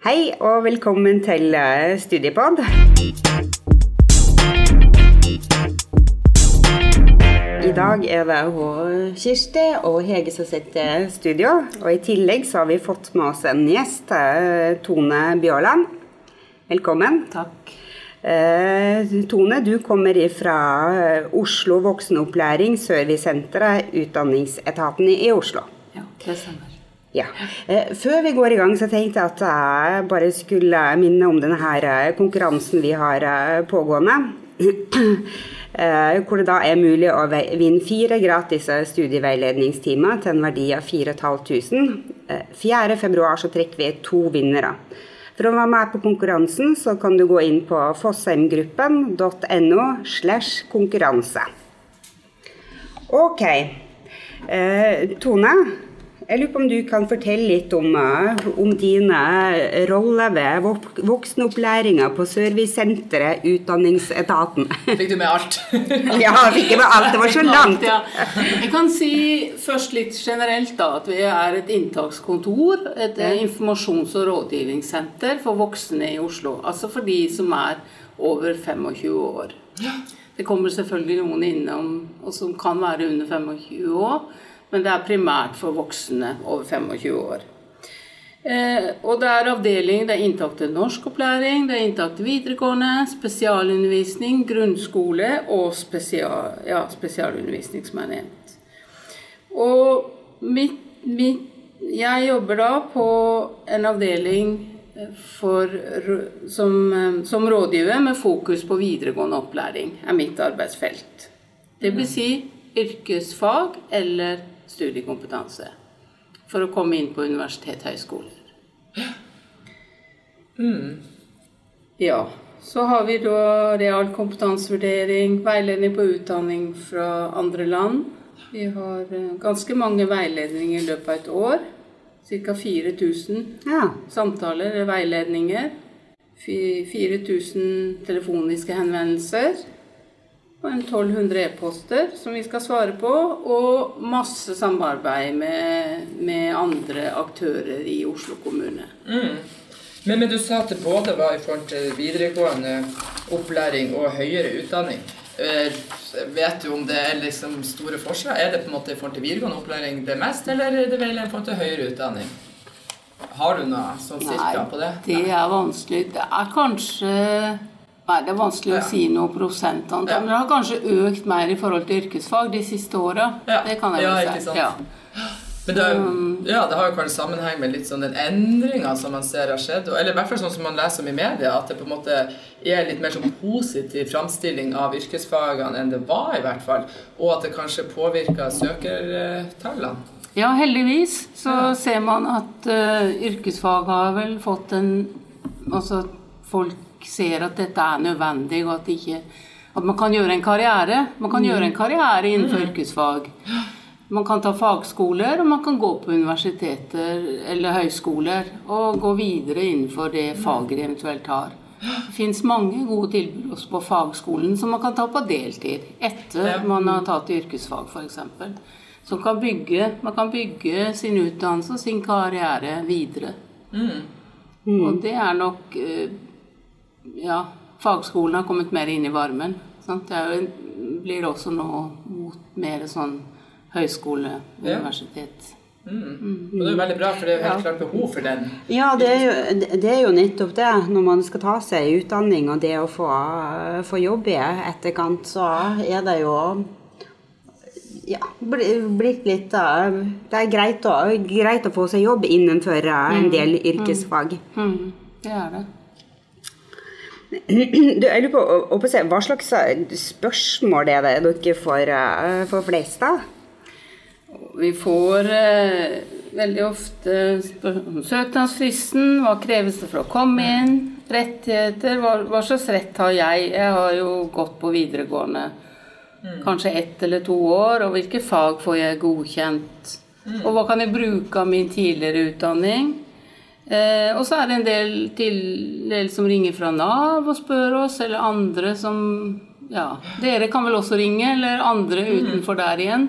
Hei og velkommen til eh, Studiepod. I dag er det hun Kirsti og Hege som sitter i studio. Og i tillegg så har vi fått med oss en gjest, eh, Tone Bjørland. Velkommen. Takk. Eh, Tone, du kommer fra Oslo voksenopplæring, Servicesenteret, Utdanningsetaten i Oslo. Ja, det stemmer. Ja. Eh, før vi går i gang, så tenkte jeg at jeg bare skulle minne om denne her eh, konkurransen vi har eh, pågående. Hvor det da er mulig å vinne fire gratis studieveiledningstimer til en verdi av 4500. Eh, 4. februar så trekker vi to vinnere. For å være med på konkurransen, så kan du gå inn på fossheimgruppen.no slash konkurranse. Ok. Tone, jeg lurer på om du kan fortelle litt om, eh, om dine roller ved vok voksenopplæringa på Servicesenteret, Utdanningsetaten. Fikk du med alt? ja, fikk jeg med alt. Det var så langt. Ja. Jeg kan si først litt generelt da, at vi er et inntakskontor. Et eh, informasjons- og rådgivningssenter for voksne i Oslo. Altså for de som er over 25 år. Det kommer selvfølgelig noen innom og som kan være under 25 år, men det er primært for voksne over 25 år. Eh, og det er avdeling, det er inntak til norskopplæring, det er inntak til videregående, spesialundervisning, grunnskole og spesial, ja, spesialundervisning, som er nevnt. Og mitt, mitt, jeg jobber da på en avdeling eh, for, som, eh, som rådgiver med fokus på videregående opplæring, er mitt arbeidsfelt. Det vil si yrkesfag eller studiekompetanse. For å komme inn på universitet og Mm. Ja. Så har vi da realkompetansevurdering, veiledning på utdanning fra andre land. Vi har eh, ganske mange veiledninger i løpet av et år. Ca. 4000 Ja. samtaler eller veiledninger. 4000 telefoniske henvendelser. Og en 1200 e-poster som vi skal svare på. Og masse samarbeid med, med andre aktører i Oslo kommune. Men, men du sa at det både var i forhold til videregående opplæring og høyere utdanning. Eh, Vet du om det er liksom store forskjeller? Er det på en måte i forhold til videregående opplæring det mest, eller er det vel i forhold til høyere utdanning? Har du noe sånn cirka på det? Nei, det er vanskelig. Det er kanskje Nei, det er vanskelig å si noe prosentantall. Ja. Men det har kanskje økt mer i forhold til yrkesfag de siste åra. Ja. Det kan jeg Ja, vel si. Ja. Men det, er- ja, det har jo kanskje sammenheng med litt sånn den endringa som man ser har skjedd. Eller i hvert fall sånn som man leser om i media, at det på en måte er litt mer sånn positiv framstilling av yrkesfagene enn det var, i hvert fall. Og at det kanskje påvirker søkertallene. Ja, heldigvis så Ja. ser man at uh, yrkesfag har vel fått en Altså folk ser at dette er nødvendig, og at, ikke, at man kan gjøre en karriere. Man kan gjøre en karriere innenfor yrkesfag. Man kan ta fagskoler, og man kan gå på universiteter eller høyskoler og gå videre innenfor det faget de eventuelt har. Det fins mange gode tilbud også på fagskolen som man kan ta på deltid etter man har tatt yrkesfag, f.eks. Som kan bygge, man kan bygge sin utdannelse og sin karriere videre. Og det er nok eh, Ja, fagskolen har kommet mer inn i varmen. Sant? Det er jo, blir også nå mot mer sånn høyskole, Ja. universitet. Og det er jo veldig bra, for det er jo helt klart behov for den. Ja, det er, jo, det er jo nettopp det. Når man skal ta seg utdanning og det å få, få jobb i etterkant, så er det jo ja, blitt litt uh, Det er greit å, greit å få seg jobb innenfor uh, en del yrkesfag. Mm, det er det. Du, jeg lurer på, å- å se, Hva slags uh, spørsmål er det dere får, uh, får flest av? Vi får eh, veldig ofte om søknadsfristen, hva kreves det for å komme inn, rettigheter, hva, hva slags rett har jeg? Jeg har jo gått på videregående kanskje ett eller to år, og hvilke fag får jeg godkjent? Og hva kan jeg bruke av min tidligere utdanning? Eh, og så er det en del, til, del som ringer fra Nav og spør oss, eller andre som Ja, dere kan vel også ringe, eller andre utenfor der igjen,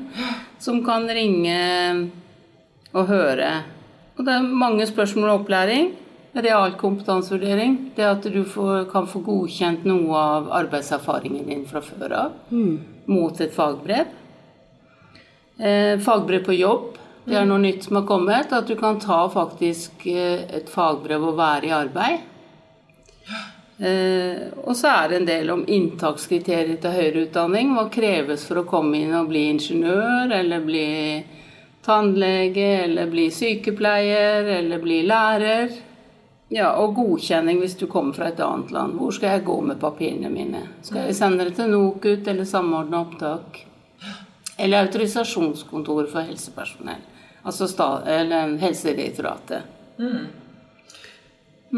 som kan ringe og høre. Og det er mange spørsmål om opplæring. realkompetansevurdering. Det at du får, kan få godkjent noe av arbeidserfaringen din fra før av mot et fagbrev. Eh, fagbrev på jobb. Det er noe nytt som har kommet. At du kan ta faktisk eh, et fagbrev og være i arbeid. Eh, og så er det en del om inntakskriterier til høyere utdanning. Hva kreves for å komme inn og bli ingeniør, eller bli tannlege, eller bli sykepleier, eller bli lærer. Ja, Og godkjenning hvis du kommer fra et annet land. Hvor skal jeg gå med papirene mine? Skal jeg sende det til NOKUT eller Samordna opptak? Eller autorisasjonskontoret for helsepersonell. Altså eller Helsedirektoratet.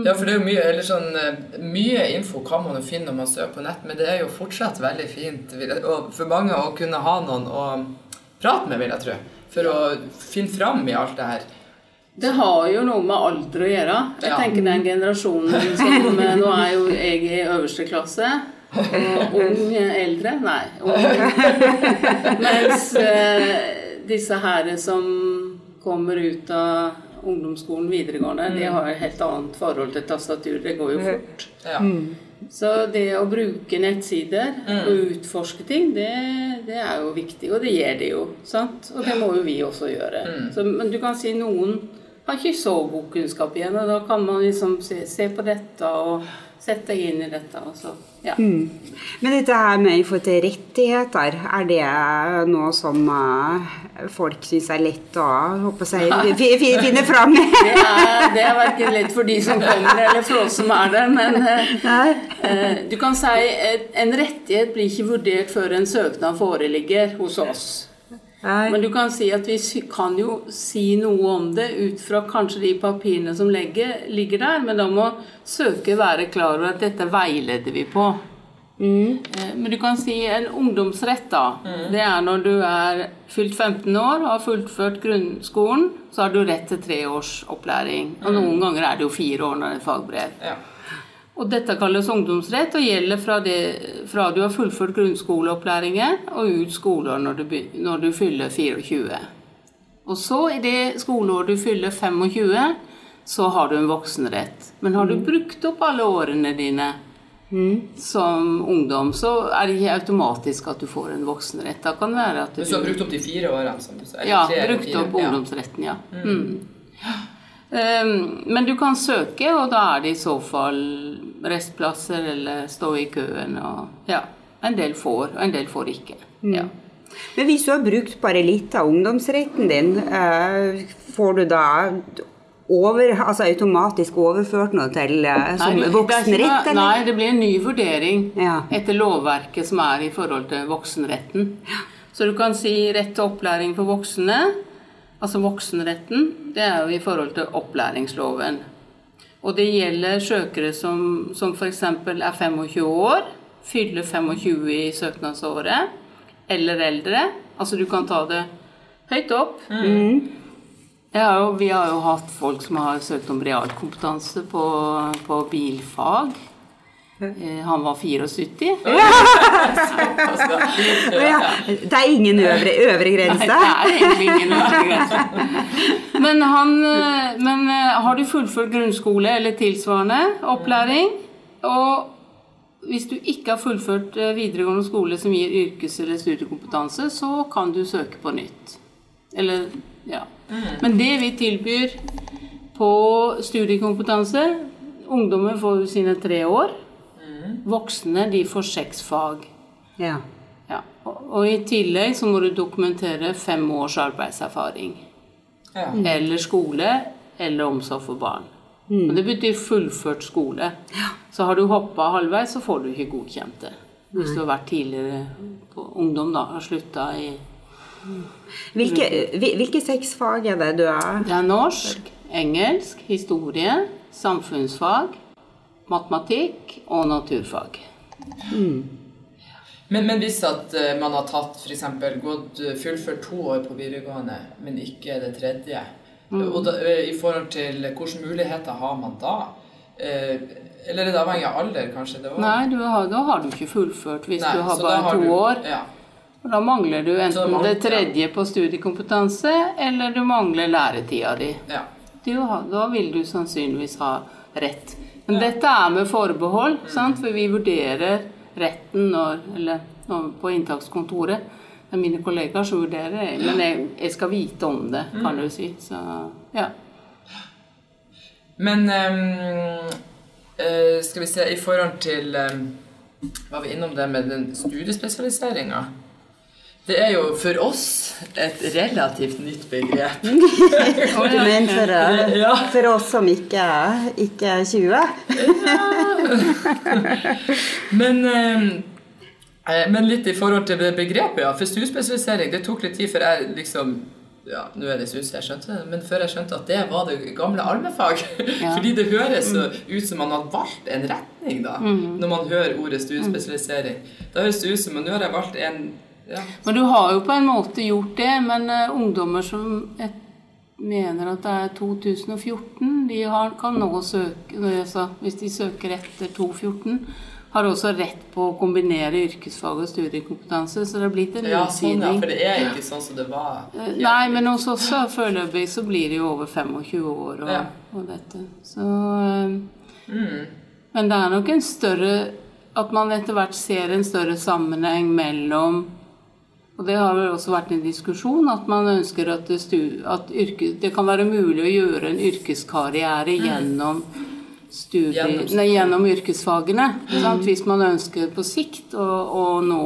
Ja, for det er jo mye, eller sånn, eh, mye info kan man jo finne når man søker på nett, men det er jo fortsatt veldig fint og for mange å kunne ha noen å prate med, vil jeg tro. For å finne fram i alt det her. Det har jo noe med alder å gjøre. Jeg Ja. tenker den generasjonen som eh, Nå er jo jeg i øverste klasse. Ung eldre Nei. Ung. Mens eh, disse her som kommer ut av ungdomsskolen videregående, de har et helt annet forhold til tastatur. Det går jo fort. Ja. Så det å bruke nettsider og utforske ting, det, det er jo viktig. Og det gjør de jo. sant? Og det må jo vi også gjøre. Så, men du kan si noen har ikke så god kunnskap igjen, og da kan man liksom se, se på dette og sette deg inn i dette. Også. Ja. Mm. Men dette her med i forhold til rettigheter, er det noe som uh, folk syns er lett å håper jeg, fi- fi- finne fram i? Det er, det er verken lett for de som kommer, eller for oss som er der. Men uh, du kan si at en rettighet blir ikke vurdert før en søknad foreligger hos oss. Nei. Men du kan si at vi kan jo si noe om det ut fra kanskje de papirene som legger, ligger der, men da må søker være klar over at dette veileder vi på. Mm. Men du kan si en ungdomsrett, da. Det er når du er fylt 15 år og har fullført grunnskolen, så har du rett til tre års opplæring. Og noen ganger er det jo fire år når det er fagbrev. Ja. Og dette kalles ungdomsrett og gjelder fra, det, fra du har fullført grunnskoleopplæringen og ut skoleår når du, når du fyller 24. Og så i det skoleåret du fyller 25, så har du en voksenrett. Men har du brukt opp alle årene dine som ungdom, så er det ikke automatisk at du får en voksenrett. Da kan det være at Hvis du har brukt opp de fire årene, som du sa. ja, brukt opp ungdomsretten, ja. Mm. Um, men du kan søke, og da er det i så fall restplasser eller stå i køen. Og ja, en del får, og en del får ikke. Ja. Men hvis du har brukt bare litt av ungdomsretten din, eh, får du da over, altså automatisk overført noe til eh, som voksenrett, eller? Nei, det blir en ny vurdering Ja. etter lovverket som er i forhold til voksenretten. Så du kan si rett til opplæring for voksne. Altså voksenretten, det er jo i forhold til opplæringsloven. Og det gjelder søkere som, som f.eks. er 25 år, fyller 25 i søknadsåret, eller eldre. Altså du kan ta det høyt opp. Mm. har jo, vi har jo hatt folk som har søkt om realkompetanse på, på bilfag. Eh, Han var 74. Altså, Ja, det er ingen øvre, øvre Nei, grense? det er egentlig ingen øvre grense. Men, han, eh, men eh, har du fullført grunnskole eller tilsvarende opplæring, og hvis du ikke har fullført videregående skole som gir yrkes- eller studiekompetanse, så kan du søke på nytt. Eller, ja. Men det vi tilbyr på studiekompetanse Ungdommer får sine tre år. Voksne de får seks fag. Ja. Ja, og, og i tillegg så må du dokumentere fem års arbeidserfaring. ja. Eller skole, eller omsorg for barn. Og det betyr fullført skole. Så har du hoppa halvveis, så får du ikke godkjent det. Hvis du har vært tidligere på ungdom, da, har slutta i Hvilke, hvil- hvilke seks fag er det du er? Det er norsk, engelsk, historie, samfunnsfag, matematikk og naturfag. Men, men hvis at eh, man har tatt for eksempel, gått eh, fullført to år på videregående, men ikke det tredje, Mm. og da, eh, i forhold til hvilke muligheter har man da? Eh, eller er det avhengig av alder, kanskje? Det? Nei, du har, da har du ikke fullført hvis Nei, du har bare har to du- år. Ja. Og da mangler du enten mangler- det tredje på studiekompetanse, eller du mangler læretida di. ja. Du da vil du sannsynligvis ha rett. Men dette er med forbehold, sant? for vi vurderer retten når, eller, når, på inntakskontoret. Det er mine kollegaer som vurderer det, men jeg, jeg, skal vite om det, kan du si. Så, ja. Men um, skal vi se I forhold til um, Var vi innom det med den studiespesialiseringa? Det er jo for oss et relativt nytt begrep. du mener for, for, oss som ikke, ikke er 20? men, eh, men, litt i forhold til begrepet, ja. For stuespesialisering, det tok litt tid før jeg liksom ja, nå er det sus jeg skjønte det, men før jeg skjønte at det var det gamle allmennfag. Ja. Fordi det høres så ut som man har valgt en retning, da, mm. når man hører ordet stuespesialisering. Da høres det ut som at nå har jeg valgt en men du har jo på en måte gjort det. Men uh, ungdommer som et, mener at det er 2014, de har, kan nå søke altså, Hvis de søker etter 2014, har også rett på å kombinere yrkesfag og studiekompetanse. Så det har blitt en ja, sånn, ja, for det er ikke sånn som det var. Uh, nei, men hos oss foreløpig så blir det jo over 25 år og, ja. og dette. Så uh, mm. Men det er nok en større At man etter hvert ser en større sammenheng mellom og det har vel også vært en diskusjon at man ønsker at, det, at yrke, det kan være mulig å gjøre en yrkeskarriere mm. gjennom, studie, nei, gjennom yrkesfagene. Mm. Hvis man ønsker på sikt å, å nå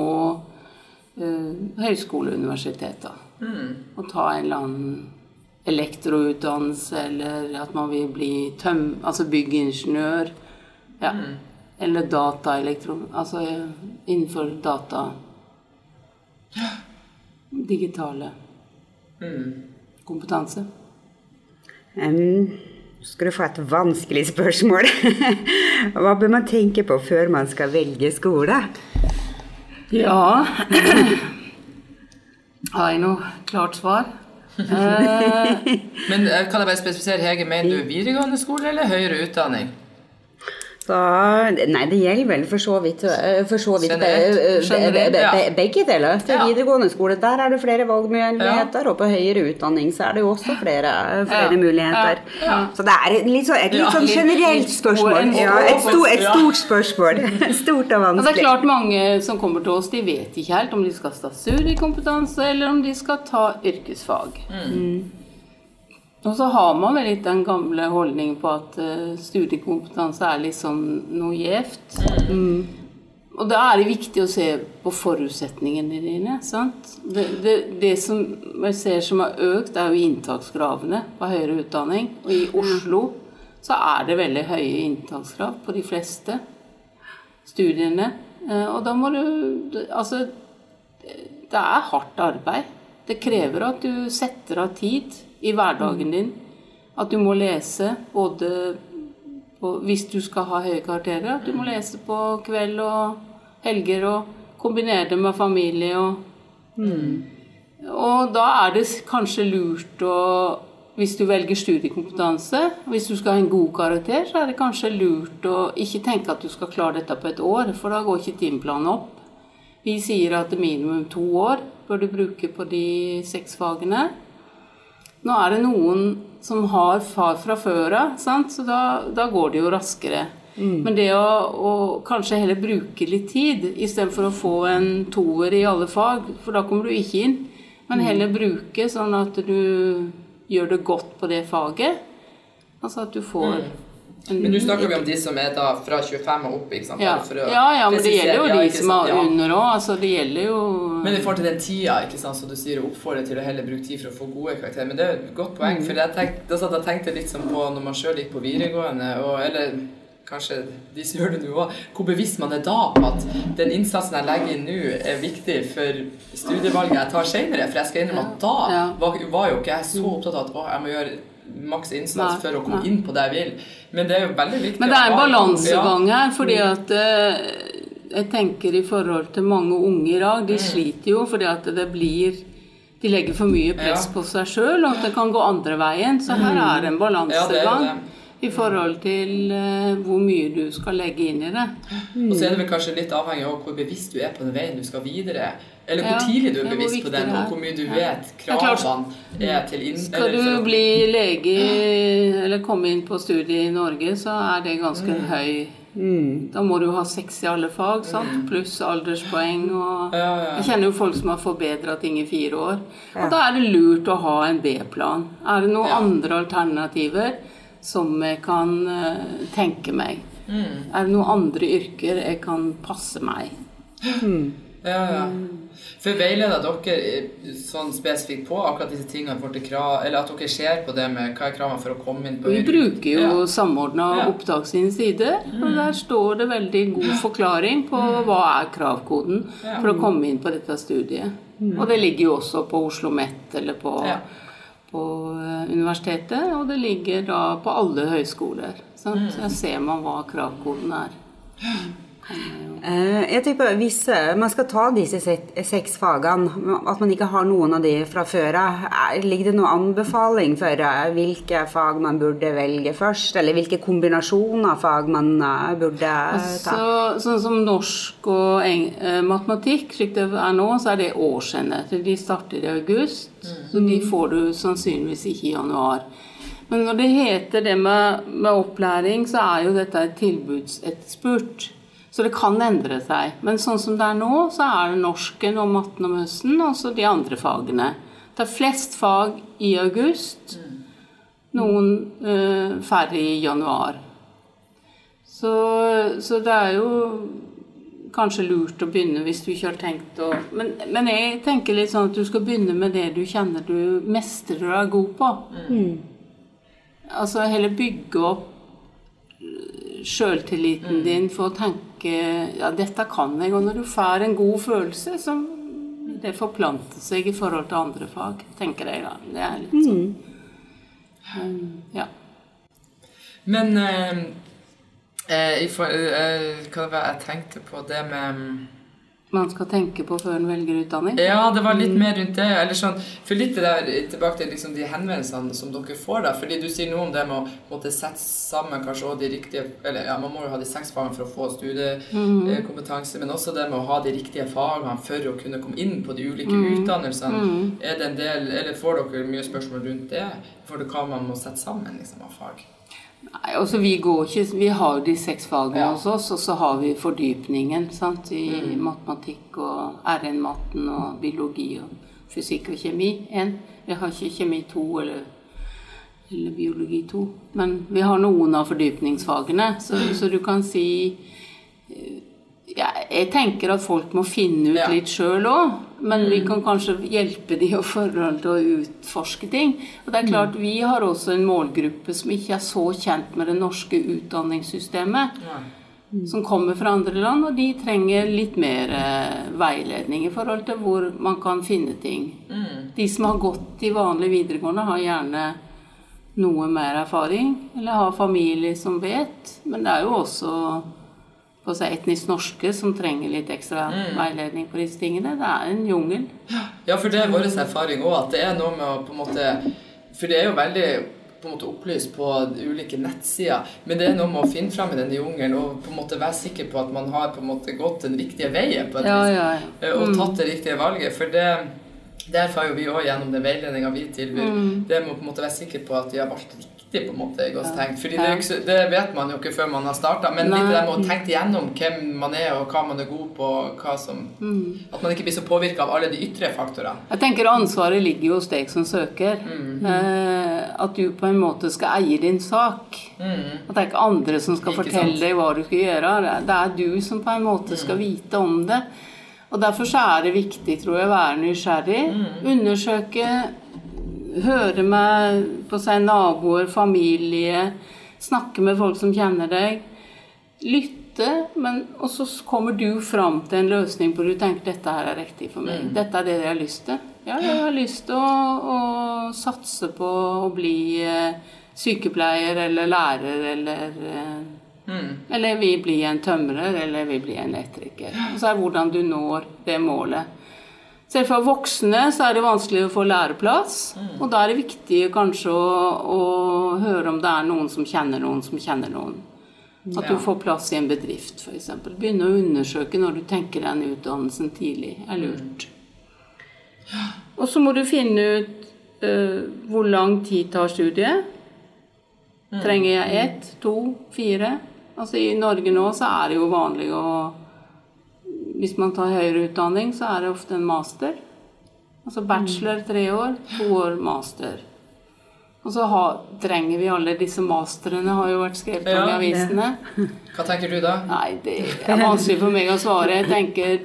eh, høyskole og universitet. Mm. Og ta en eller annen elektroutdannelse, eller at man vil bli tøm, altså byggingeniør. Ja. Mm. Eller dataelektron... Altså innenfor data digitale mm. kompetanse? Um, skal du få et vanskelig spørsmål. Hva bør man tenke på før man skal velge skole? Ja Har jeg noe klart svar? Eh, Men eh, kan jeg bare spesifisere, Hege, mener du videregående skole eller høyere utdanning? Så, nei, det gjelder vel for så vidt, eh, for så vidt be, be, be, begge deler. Til videregående skole der er det flere valgmuligheter, og på høyere utdanning så er det jo også flere, flere muligheter. Så det er litt så, et litt sånn generelt spørsmål. et, stort, et stort spørsmål. Stort og vanskelig. Og det er klart mange som kommer til oss, de vet ikke helt om de skal ta studiekompetanse, eller om de skal ta yrkesfag. Mm. Og så har man vel litt den gamle holdningen på at uh, studiekompetanse er litt sånn noe gjevt. Mm. Og da er det viktig å se på forutsetningene dine. sant? Det, det, det som jeg ser som har økt, er jo inntakskravene på høyere utdanning. Og i Oslo så er det veldig høye inntakskrav på de fleste studiene. Uh, og da må du Altså, det er hardt arbeid. Det krever at du setter av tid i hverdagen din. At du må lese både på, hvis du skal ha høye karakterer, at du må lese på kveld og helger og kombinere det med familie og mm. Og da er det kanskje lurt å hvis du velger studiekompetanse, hvis du skal ha en god karakter, så er det kanskje lurt å ikke tenke at du skal klare dette på et år, for da går ikke timeplanen opp. Vi sier at minimum to år bør du bruke på de seks fagene. Nå er det noen som har far fra før av, så da, da, går det jo raskere. Mm. Men det å, å, kanskje heller bruke litt tid istedenfor å få en toer i alle fag, for da kommer du ikke inn, men mm. heller bruke sånn at du gjør det godt på det faget. Altså at du får mm. Men nå snakker vi om de som er da fra 25 og opp, ikke sant? Ja, ja, ja men det gjelder jo de som er under òg. Altså, det gjelder jo Men i forhold til den tida, ikke sant, så du sier å oppfordre til å heller bruke tid for å få gode karakterer. Men det er et godt poeng, mm. for jeg tenkte, da satt jeg tenkte litt som på når man sjøl gikk på videregående, og, eller kanskje de som gjør det nå òg, hvor bevisst man er da på at den innsatsen jeg legger inn nå, er viktig for studievalget jeg tar senere. For jeg skal innrømme at da var, var jo ikke jeg så opptatt av at å, jeg må gjøre maks innsats for å komme inn på det jeg vil. Men det er jo veldig viktig Men det er en balansegang her, fordi mm. at eh, jeg tenker i forhold til mange unge i dag, de mm. sliter jo fordi at det blir de legger for mye press på seg sjøl, og at det kan gå andre veien. Så her mm. er det en balansegang. I forhold til uh, hvor mye du skal legge inn i det. Mm. Og så er det vel kanskje litt avhengig av hvor bevisst du er på den veien du skal videre. Eller hvor Ja, tidlig du er bevisst på den, og hvor mye du Ja. vet kravene er er til inn... Skal du bli lege eller komme inn på studiet i Norge, så er det ganske Mm. høy Da må du ha seks i alle fag, sant? pluss alderspoeng. Og Ja, ja. Jeg kjenner jo folk som har forbedra ting i fire år. Og da er det lurt å ha en B-plan. Er det noen Ja. andre alternativer som jeg kan uh, tenke meg? Mm. Er det noen andre yrker jeg kan passe meg? Ja, ja. For veileder dere eh, sånn spesifikt på akkurat disse tingene krav, eller at dere ser på det med hva er kravene for å komme inn på Vi bruker jo Ja. Samordna Ja. opptak sin side, og der står det veldig god forklaring på hva er kravkoden for å komme inn på dette studiet. Og det ligger jo også på Oslo OsloMet eller på, Ja. på eh, universitetet, og det ligger da på alle høyskoler. Sant? Så der ser man hva kravkoden er. Eh, Jeg på Hvis eh, man skal ta disse seks fagene, at man ikke har noen av de fra før av, er- ligger det noen anbefaling for eh, hvilke fag man burde velge først? Eller hvilke kombinasjoner av fag man burde ta? Altså, sånn som norsk og matematikk, slik det er nå, så er det årsenheter. De starter i august, så de får du sannsynligvis ikke i januar. Men når det heter det med, med opplæring, så er jo dette et tilbudsetterspurt. Så det kan endre seg. Men sånn som det er nå, så er det norsken og matten om høsten, og så de andre fagene. Det er flest fag i august, noen eh, færre i januar. Så, så det er jo kanskje lurt å begynne hvis du ikke har tenkt å men, men jeg tenker litt sånn at du skal begynne med det du kjenner du mestrer og er god på. Altså heller bygge opp sjøltilliten din for å tenke ja, dette kan jeg. Og når du får en god følelse, så det forplanter seg i forhold til andre fag, tenker jeg da. Det er litt sånn. Um, ja. Men eh, eh, i for, eh, hva det jeg tenkte på det med Man skal tenke på før en velger utdanning. Ja, det var litt mer rundt det. Eller sånn, for litt der, tilbake til liksom de henvendelsene som dere får. da, fordi Du sier noe om det med å måtte sette sammen kanskje også de riktige eller ja, Man må jo ha de seks fagene for å få studiekompetanse, men også det med å ha de riktige fagene for å kunne komme inn på de ulike utdannelsene. Er det en del, eller Får dere mye spørsmål rundt det? For det hva man må sette sammen liksom, av fag? Nei, altså vi går ikke Vi har jo de seks fagene Ja. hos oss, og så har vi fordypningen sant, i matematikk og RN-matten og biologi og fysikk og kjemi. En. Vi har ikke kjemi 2 eller, eller biologi 2. Men vi har noen av fordypningsfagene, så, så du kan si eh, ja, jeg tenker at folk må finne ut Ja. litt sjøl òg. Men vi kan kanskje hjelpe de i forhold til å utforske ting. Og det er klart, Vi har også en målgruppe som ikke er så kjent med det norske utdanningssystemet. Som kommer fra andre land, og de trenger litt mer eh, veiledning i forhold til hvor man kan finne ting. De som har gått i vanlig videregående, har gjerne noe mer erfaring, eller har familie som vet. Men det er jo også på seg etnisk norske som trenger litt ekstra veiledning på disse tingene. Det er en jungel. Ja, for det er vår erfaring òg, at det er noe med å på en måte For det er jo veldig på en måte opplyst på ulike nettsider, men det er noe med å finne fram i denne jungelen og på en måte være sikker på at man har på en måte gått den riktige veien på et Ja, ja, ja. eh, og tatt det riktige valget. For det det erfarer jo vi òg gjennom den veiledninga vi tilbyr. Det med å på en måte være sikker på at vi har valgt riktig, på en måte, tenkt. Fordi det, ikke det vet man jo ikke før man har starta, men litt det med å tenke igjennom hvem man er, og hva man er god på, som At man ikke blir så påvirka av alle de ytre faktorene. Jeg tenker ansvaret ligger jo hos deg som søker. Eh, at du på en måte skal eie din sak. At det er ikke andre som skal Ikke fortelle sant. deg hva du skal gjøre. Det er- Det er du som på en måte skal vite om det. Og Derfor så er det viktig tror jeg, å være nysgjerrig. Undersøke, høre med på seg naboer, familie. Snakke med folk som kjenner deg. Lytte, men og så kommer du fram til en løsning hvor du tenker dette her er riktig for meg. Dette er det jeg har lyst til. Ja, jeg har lyst til å, å satse på å bli eh, sykepleier eller lærer eller eh, Eller jeg vil bli en tømrer, eller vi vil bli en elektriker. Og så er det hvordan du når det målet. Selv for voksne så er det vanskelig å få læreplass. Og da er det viktig kanskje å, å, høre om det er noen som kjenner noen som kjenner noen. At Ja. du får plass i en bedrift, f.eks. Begynne å undersøke når du tenker den utdannelsen tidlig, er lurt. Og så må du finne ut uh, hvor lang tid tar studiet. Trenger jeg ett, to, fire? Altså I Norge nå så er det jo vanlig å Hvis man tar høyere utdanning, så er det ofte en master. Altså bachelor tre år, to år master. Og så har, trenger vi alle disse masterne, har jo vært skrevet om i avisene. Hva tenker du da? Nei, det er vanskelig for meg å svare. Jeg tenker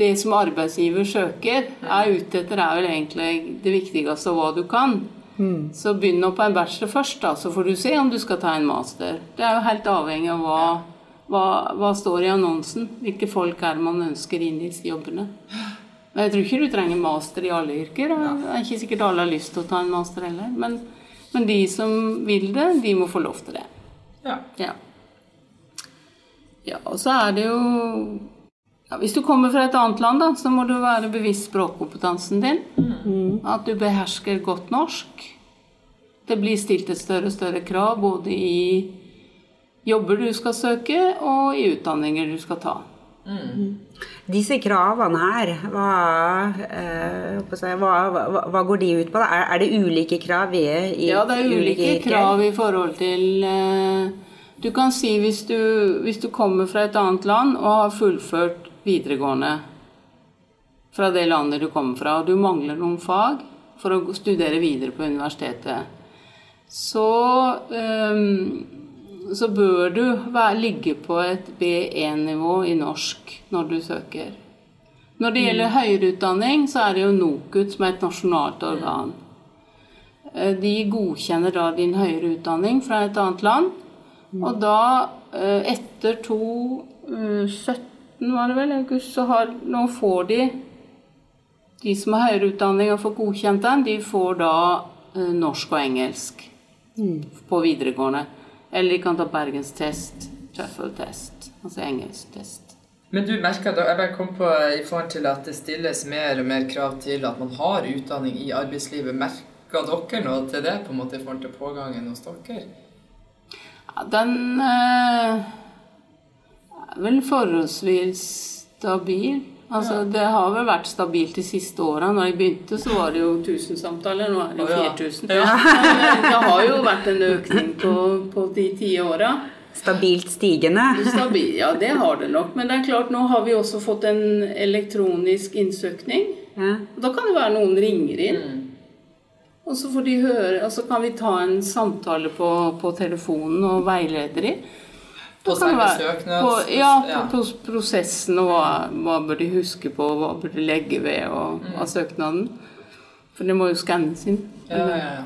det som arbeidsgiver søker, er ute etter, er vel egentlig det viktigste av hva du kan. Så begynn nå på en bachelor først, da, så får du se om du skal ta en master. Det er jo helt avhengig av hva, hva, hva står i annonsen. Hvilke folk er det man ønsker inn i disse jobbene. Jeg tror ikke du trenger master i alle yrker. Det er ikke sikkert alle har lyst til å ta en master heller. Men, men de som vil det, de må få lov til det. Ja. Ja. ja, og så er det jo ja, Hvis du kommer fra et annet land, da, så må du være bevisst språkkompetansen din. At du behersker godt norsk. Det blir stilt et større og større krav både i jobber du skal søke, og i utdanninger du skal ta. Disse kravene her, hva, eh, hva, hva, hva går de ut på? da? Er, er det ulike krav i, i Ja, det er ulike ulike krav i forhold til eh, Du kan si hvis du, hvis du kommer fra et annet land og har fullført videregående fra det landet du kommer fra, og du mangler noen fag for å studere videre på universitetet, så, eh, så bør du være, ligge på et B1-nivå i norsk når du søker. Når det gjelder høyere utdanning, så er det jo NOKUT som er et nasjonalt organ. Eh, De godkjenner da din høyere utdanning fra et annet land. Og da, eh, etter 2017 var det vel, august, så har, nå får de De som har høyere utdanning og får godkjent den, de får da eh, norsk og engelsk på videregående. Eller de kan ta bergenstest, TOEFL-test, altså engelsktest. Men du merker da, jeg bare kom på i forhold til at det stilles mer og mer krav til at man har utdanning i arbeidslivet. Merker dere noe til det på en måte i forhold til pågangen hos dere? Ja, den øh, er vel forholdsvis stabil. Altså, Det har vel vært stabilt de siste åra. Når jeg begynte, så var det jo 1000 samtaler. Nå er det jo Å, ja. 4000. Men eh, det har jo vært en økning på, på de ti åra. Stabilt stigende. Stabil, ja, det har det nok. Men det er klart, nå har vi også fått en elektronisk innsøkning. Ja. Da kan det være noen ringer inn. Og så får de høre, og så kan vi ta en samtale på, på telefonen og veilede de. På selve søknads... Ja, ja. på pros- prosessen og hva, hva bør de huske på, hva bør de legge ved og, av søknaden. For det må jo skannes inn. Ja, ja, ja.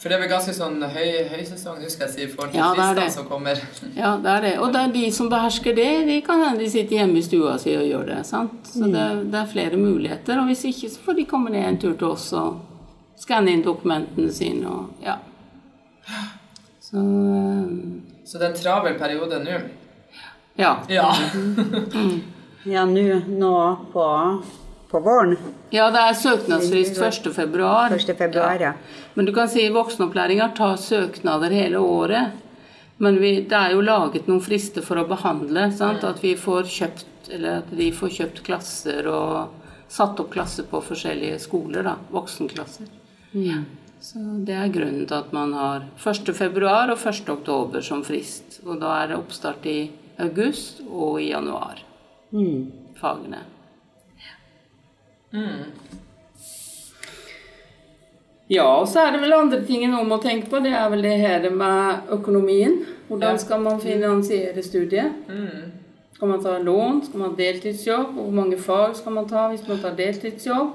For det er vel ganske sånn høy, høysesong, husker jeg si, i forhold til Ja, fristene som kommer. Ja, det er det. Og det er de som behersker det, de kan hende de sitter hjemme i stua si og gjør det. sant? Så det, det er flere muligheter. Og hvis ikke, så får de komme ned en tur til oss og skanne inn dokumentene sine og ja. Så øhm, Så det er en travel periode nå. ja. Ja. Ja, nå nå på, på våren. Ja, det er søknadsfrist 1. februar. 1. februar, ja. Men du kan si voksenopplæringa tar søknader hele året. Men vi, det er jo laget noen frister for å behandle. Sant? At vi får kjøpt eller at de får kjøpt klasser og satt opp klasser på forskjellige skoler. da, Voksenklasser. Så Det er grunnen til at man har 1. februar og 1. oktober som frist. Og da er det oppstart i august og i januar. Fagene. Ja, og så er det vel andre ting noen må tenke på. Det er vel det her med økonomien. Hvordan skal man finansiere studiet? Skal man ta lån? Skal man ha deltidsjobb? Hvor mange fag skal man ta hvis man tar deltidsjobb?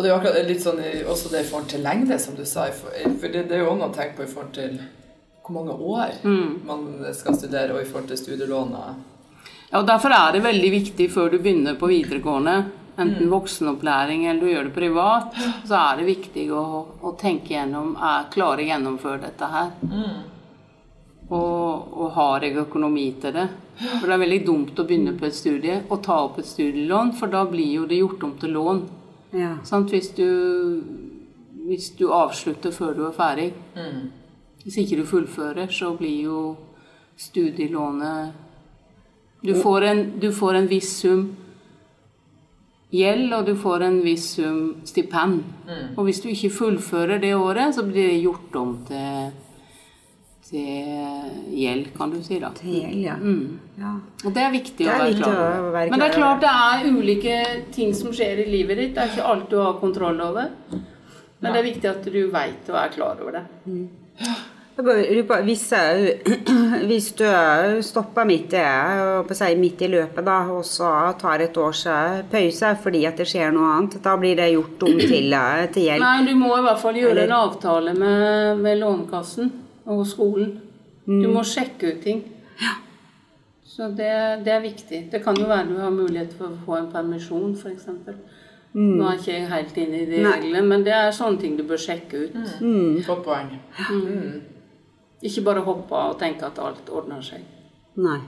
Og det er jo akkurat litt sånn også det i forhold til lengde, som du sa. For det, det er jo også noe å tenke på i forhold til hvor mange år Mm. man skal studere, og i forhold til studielånet. Ja, og Derfor er det veldig viktig før du begynner på videregående, enten voksenopplæring eller du gjør det privat, så er det viktig å, å tenke gjennom er klare å gjennomføre dette her. Og, og har jeg økonomi til det? For det er veldig dumt å begynne på et studie og ta opp et studielån, for da blir jo det gjort om til lån. Ja. Hvis, du, hvis du avslutter før du er ferdig. Mm. Hvis ikke du fullfører, så blir jo studielånet Du får en, du får en viss sum gjeld, og du får en viss sum stipend. Mm. Og hvis du ikke fullfører det året, så blir det gjort om til gjeld, kan du si. da. Til gjeld, ja. Mm. ja. Og det er viktig Det er å være viktig klar å Men det er klart det er ulike ting som skjer i livet ditt. Det er ikke alt du har kontroll over. Men det er viktig at du veit og er klar over det. På, Hvis, jeg- hvis du stopper midt i, si midt i løpet, da, og så tar et års eh, pause fordi at det skjer noe annet, da blir det gjort om til, eh, til gjeld? Nei, du må i hvert fall gjøre Eller- en avtale med, med Lånekassen og skolen. Du må sjekke ut ting. Så det, det er viktig. Det kan jo være du har mulighet for å få en permisjon, f.eks. Nå er ikke jeg helt inne i de reglene, men det er sånne ting du bør sjekke ut. Godt poeng. Mm. Ikke bare hoppe av og tenke at alt ordner seg. Nei.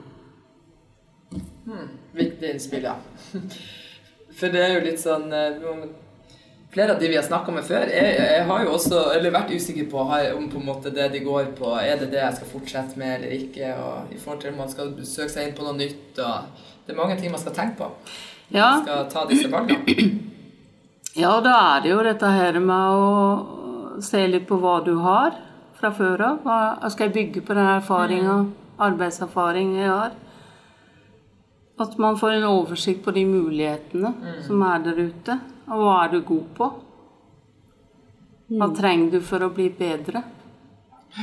Mm. Viktig innspill, ja. For det er jo litt sånn eh, Flere av de vi har snakka med før, jeg, jeg har jo også eller vært usikker på om på en måte det de går på, er det det jeg skal fortsette med eller ikke. og I forhold til om man skal søke seg inn på noe nytt. og Det er mange ting man skal tenke på. Ja, Man skal ta disse valgene. ja da er det jo dette her med å se litt på hva du har fra før av. Skal jeg bygge på den erfaringa, arbeidserfaring jeg har? At man får en oversikt på de mulighetene som er der ute. Og hva er du god på? Hva trenger du for å bli bedre?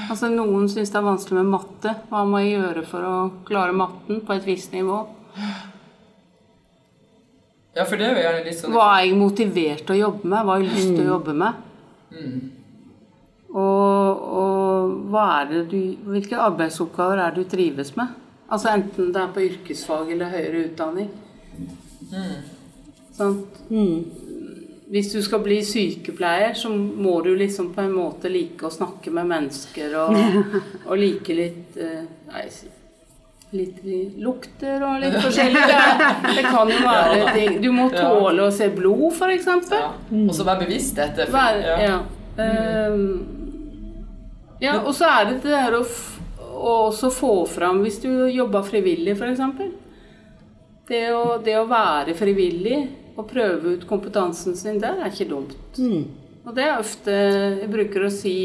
Altså Noen syns det er vanskelig med matte. Hva må jeg gjøre for å klare matten på et visst nivå? Ja, for det er jo gjerne litt sånn Hva er jeg motivert til å jobbe med? Hva har jeg lyst til å jobbe med? Og, og hva er det du, hvilke arbeidsoppgaver er det du trives med? Altså Enten det er på yrkesfag eller høyere utdanning. Sant? Hvis du skal bli sykepleier, så må du liksom på en måte like å snakke med mennesker og, og like litt eh, nei, Litt lukter og litt forskjellig. Det, det kan jo være ting. Du må Ja. tåle å se blod, f.eks. ja. Og så være bevisst dette. for- ja. ja. Ehm, ja, og så er det det der å, også få fram Hvis du jobber frivillig, f.eks. Det, å- det å være frivillig og prøve ut kompetansen sin der er ikke dumt. Og det er ofte Jeg bruker å si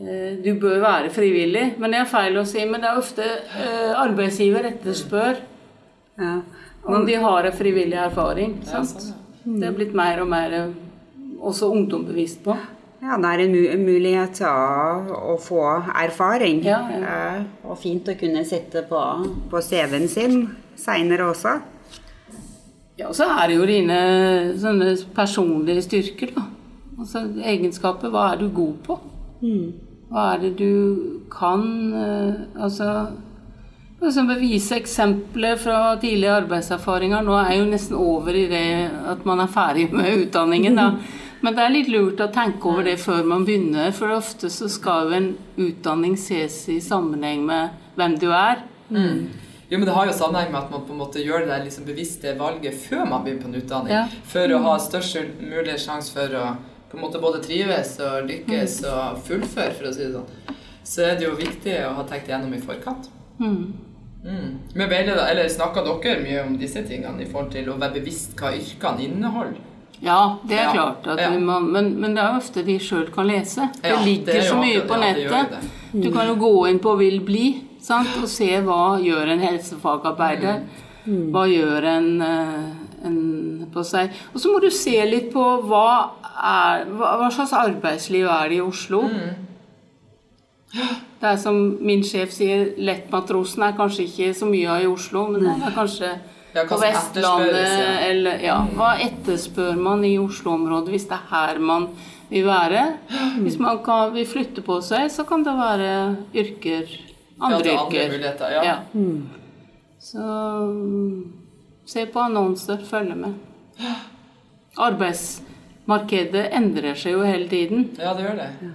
eh, du bør være frivillig, men det er feil å si. Men det er ofte eh, arbeidsgiver etterspør Ja. om de har en frivillig erfaring. Ja, Sant? sånn, Det er blitt mer og mer eh, også ungdom bevisst på. Ja, det er en mulighet til å, å få erfaring. Ja, ja. Eh, og fint å kunne sette på, på CV-en sin seinere også. Ja, og så er det jo dine sånne personlige styrker, da. Altså egenskaper. Hva er du god på? Hva er det du kan? eh, Altså eksempel vise eksempler fra tidlige arbeidserfaringer. Nå er jeg jo nesten over i det at man er ferdig med utdanningen, da. Men det er litt lurt å tenke over det før man begynner, for ofte så skal jo en utdanning ses i sammenheng med hvem du er. Jo, men Det har jo sammenheng med at man på en måte gjør det liksom bevisste valget før man begynner på en utdanning. Ja. For å ha størst mulig sjanse for å på en måte både trives og lykkes og fullføre, for å si det sånn. Så er det jo viktig å ha tenkt igjennom i forkant. Mm. Mm. Men veileder, eller Snakker dere mye om disse tingene i forhold til å være bevisst hva yrkene inneholder? Ja, det er Ja, klart. At ja. man, men, men det er ofte de sjøl kan lese. Det Ja, det ligger det så mye på ja, det gjør nettet. Du kan jo gå inn på Vil bli sant? og se hva gjør en helsefagarbeider. Hva gjør en, eh, en på seg. Og så må du se litt på hva, er, hva, slags arbeidsliv er det i Oslo. Det er som min sjef sier, lettmatrosen er kanskje ikke så mye av i Oslo, men det er kanskje Ja, på Vestlandet ja. eller ja, Hva etterspør man i Oslo-området hvis det er her man vil være? Hvis man kan, vil flytte på seg, så kan det være yrker Andre ja, til andre yrker. Ja. Ja. Så mm, se på annonser, følge med. Arbeidsmarkedet endrer seg jo hele tiden. ja, det gjør det.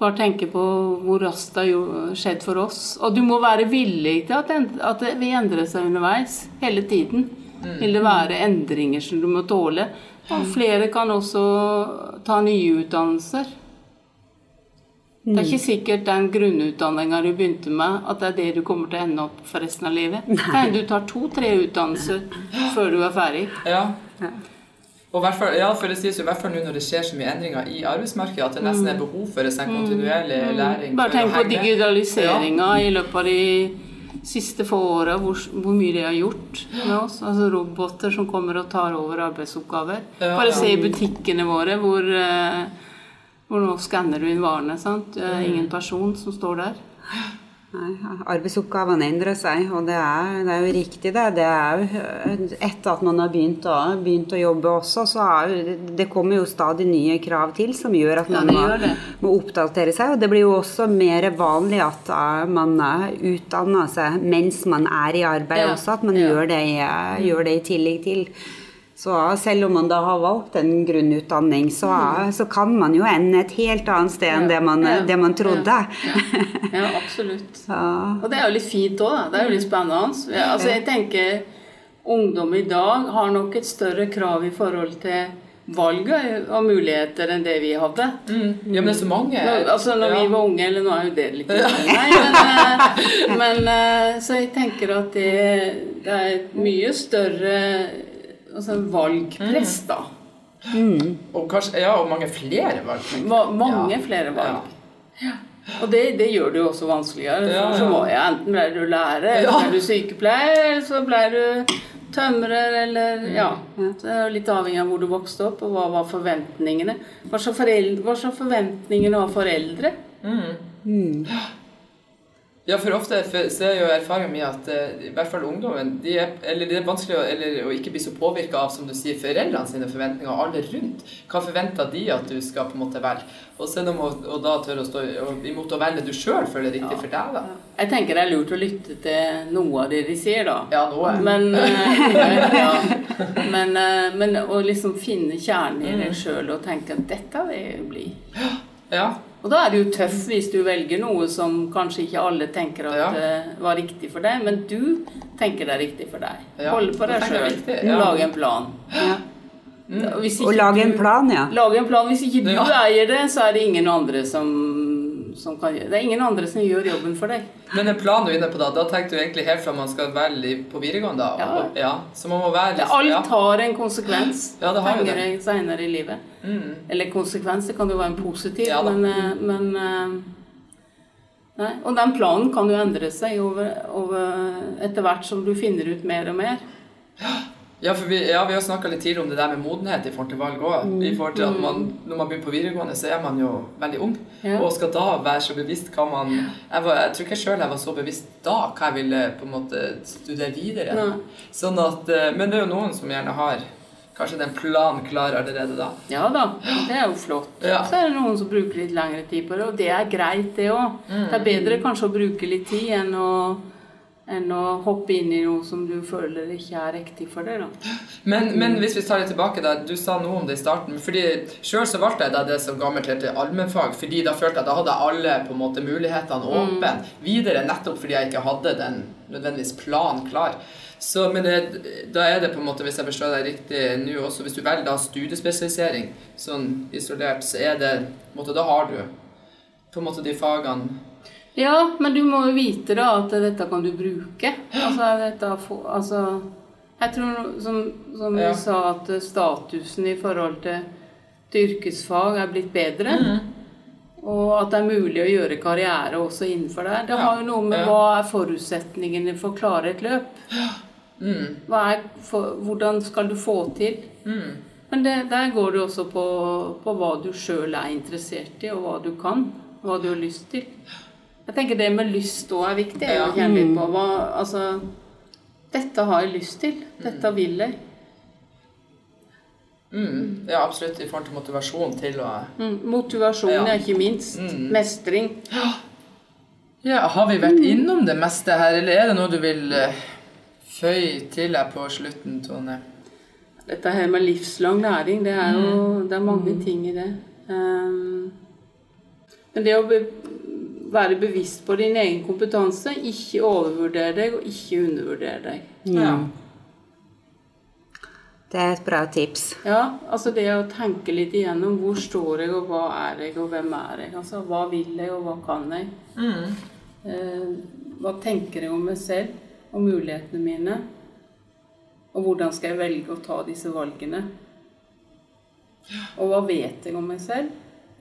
Bare tenke på hvor raskt det har skjedd for oss. Og du må være villig til at, at vi endrer seg underveis. Hele tiden. Mm. Vil det være endringer som du må tåle. Og flere kan også ta nye utdannelser. Det er ikke sikkert den grunnutdanninga du begynte med, at det er det du kommer til å ende opp for resten av livet. Nei. Du tar to-tre utdannelser før du er ferdig. Ja. Og ja, for det sies jo i hvert fall nå når det skjer så mye endringer i arbeidsmarkedet, at det nesten er behov for en sånn kontinuerlig mm. læring. Bare tenk på digitaliseringa ja. i løpet av de siste få åra, hvor, hvor, mye det har gjort med oss. Altså roboter som kommer og tar over arbeidsoppgaver. Bare se i butikkene våre hvor uh, hvor nå skanner du inn varene. sant? Er mm. ingen person som står der. Nei, Arbeidsoppgavene endrer seg, og det er, det er, jo riktig, det. det er jo, etter at man har begynt å, begynt å jobbe også, så er, det kommer jo stadig nye krav til som gjør at man ja, må, må, oppdatere seg. Og det blir jo også mer vanlig at uh, man utdanner seg mens man er i arbeid ja. også, at man ja. gjør, det, uh, gjør det i tillegg til. Så selv om man da har valgt en grunnutdanning, så, mm. så kan man jo ende et helt annet sted enn det man, ja. det man trodde. Ja, ja absolutt. Og det er jo litt fint òg, da. Det er jo litt spennende. Altså, jeg tenker ungdom i dag har nok et større krav i forhold til valget og muligheter enn det vi hadde. Mm. Ja, men det er så mange. Nå, altså når ja. vi var unge, eller nå er jo det litt. Nei, men, eh, men, eh, Så jeg tenker at det, det er et mye større altså valgpress, da. Mm. Og kanskje, ja, og mange flere valg. Ma mange ja. flere valg. Ja. Og det, det, gjør det jo også vanskeligere. For så må jeg enten ble du lærer, eller ble du sykepleier, eller så ble du tømrer, eller mm. Ja. Det er litt avhengig av hvor du vokste opp, og hva var forventningene. Hva så, forventningene av foreldre? Mm. Mm. Ja, for ofte så er jo erfaringa mi at uh, i hvert fall ungdommen de er, eller Det er vanskelig å, eller, å ikke bli så påvirka av som du sier, foreldrene sine forventninger og alle rundt. Hva forventer de at du skal på en måte velge? Og så om å da tørre å stå imot å velge du sjøl føler det riktig ja. for deg. da. Jeg tenker det er lurt å lytte til noe av det de sier, da. Ja, noe. Men, uh, ja. men, uh, men å liksom finne kjernen i deg mm. sjøl og tenke at dette vil jeg bli. Ja. Og da er det jo tøff hvis du velger noe som kanskje ikke alle tenker at ja. uh, var riktig for deg, men du tenker det er riktig for deg. Ja. Holde på deg sjøl. Ja. Lage en plan. Ja. Mm. Og lage en plan, ja. Lage en plan. Hvis ikke du eier det, så er det ingen andre som som kan gjøre Det er ingen andre som gjør jobben for deg. Men en plan du er inne på da, da tenker du egentlig helt fra man skal velge på videregående? da? Ja. ja. Så man må være liksom, Alt har en konsekvens ja, det har det. senere i livet. Mm. Eller konsekvens, det kan jo være en positiv, ja, men, eh, men eh, Nei. Og den planen kan jo endre seg over, over etter hvert som du finner ut mer og mer. Ja. Ja, for vi, ja, vi har snakka litt tidligere om det der med modenhet i forhold til valg òg. Mm. I forhold til at man, når man begynner på videregående, så er man jo veldig ung. Ja. Og skal da være så bevisst hva man Jeg, var, jeg tror ikke sjøl jeg var så bevisst da hva jeg ville på en måte studere videre. Nei. Sånn at, eh, Men det er jo noen som gjerne har kanskje den planen klar allerede da. Ja da, det er jo flott. Ja. Så er det noen som bruker litt lengre tid på det, og det er greit, det òg. Mm. Det er bedre kanskje å bruke litt tid enn å enn å hoppe inn i noe som du føler ikke er riktig for deg. Da. Men, men hvis vi tar det tilbake, da, du sa noe om det i starten. fordi Sjøl så valgte jeg da det som gammelt heter allmennfag, fordi da følte jeg at da hadde alle på en måte mulighetene mm. åpne mm. videre, nettopp fordi jeg ikke hadde den nødvendigvis planen klar. Så, men det, da er det på en måte, hvis jeg forstår deg riktig nå også, hvis du velger da studiespesialisering sånn isolert, så er det på en måte, Da har du på en måte de fagene ja, men du må jo vite da at dette kan du bruke. Altså, dette, altså Jeg tror, som, som ja. du sa, at statusen i forhold til, til yrkesfag er blitt bedre. Mm. Og at det er mulig å gjøre karriere også innenfor det. Det har jo noe med hva er forutsetningene for å klare et løp. Mm. For, hvordan skal du få til? Mm. Men det, der går det også på, på hva du sjøl er interessert i, og hva du kan. Hva du har lyst til. Jeg tenker det med lyst òg er viktig. Ja. å kjenne litt på hva, altså, Dette har jeg lyst til. Dette mm. vil jeg. Mm. Ja, absolutt. I forhold til motivasjon til å mm. Motivasjon, ja. er ikke minst. Mm. Mestring. Ja, Har vi vært innom det meste her, eller er det noe du vil uh, føye til her på slutten, Tone? Dette her med livslang læring, det er jo mm. det er mange mm. ting i det. Um, Men det å være bevisst på din egen kompetanse, ikke overvurdere deg og ikke undervurdere deg. Ja. Det er et bra tips. Ja, altså det å tenke litt igjennom hvor står jeg, og hva er jeg, og hvem er jeg? Altså hva vil jeg, og hva kan jeg? Mm. Eh, hva tenker jeg om meg selv, og mulighetene mine? Og hvordan skal jeg velge å ta disse valgene? Og hva vet jeg om meg selv,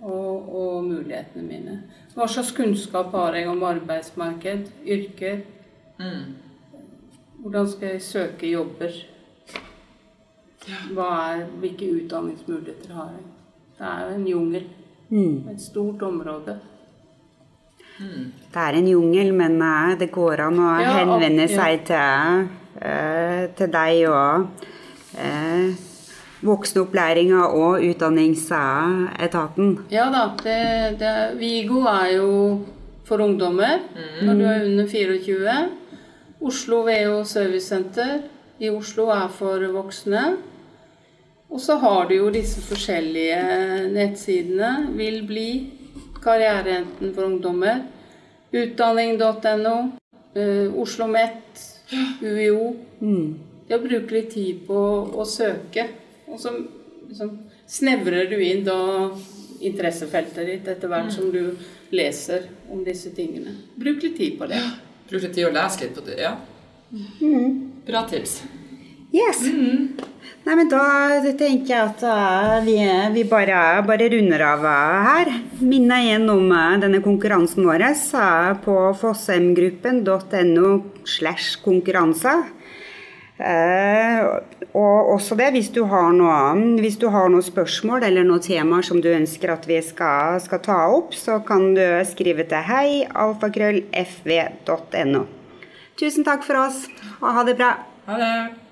og, og mulighetene mine? Hva slags kunnskap har jeg om arbeidsmarked, yrker? Mm. Hvordan skal jeg søke jobber? Hva er, hvilke utdanningsmuligheter har jeg? Det er jo en jungel. Mm. Et stort område. Det er en jungel, men eh, det går an å Ja, henvende ja. seg til, eh, til deg og eh, voksenopplæringa og utdanningsetaten. Ja da. Det, det, Vigo er jo for ungdommer når du er under 24. Oslo VO Servicesenter i Oslo er for voksne. Og så har du jo disse forskjellige nettsidene. Vil bli, Karrierejenten for ungdommer, utdanning.no, eh, Oslo OsloMet, UiO. Mm. Det å bruke litt tid på å søke. Og så liksom, snevrer du inn da interessefeltet ditt etter hvert som du leser om disse tingene. Bruk litt tid på det. Bruk litt tid å lese litt på det. Ja. Bra tips. Yes. Nei, men da tenker jeg at uh, vi, vi bare, bare runder av eh, her. Minner igjen om uh, denne konkurransen vår på fossemgruppen.no slash konkurranse. Eh, og også det, hvis du, har noe, hvis du har noen spørsmål eller noen temaer som du ønsker at vi skal, skal ta opp, så kan du skrive til hei alfakrøllfv.no. Tusen takk for oss, og ha det bra. Ha det.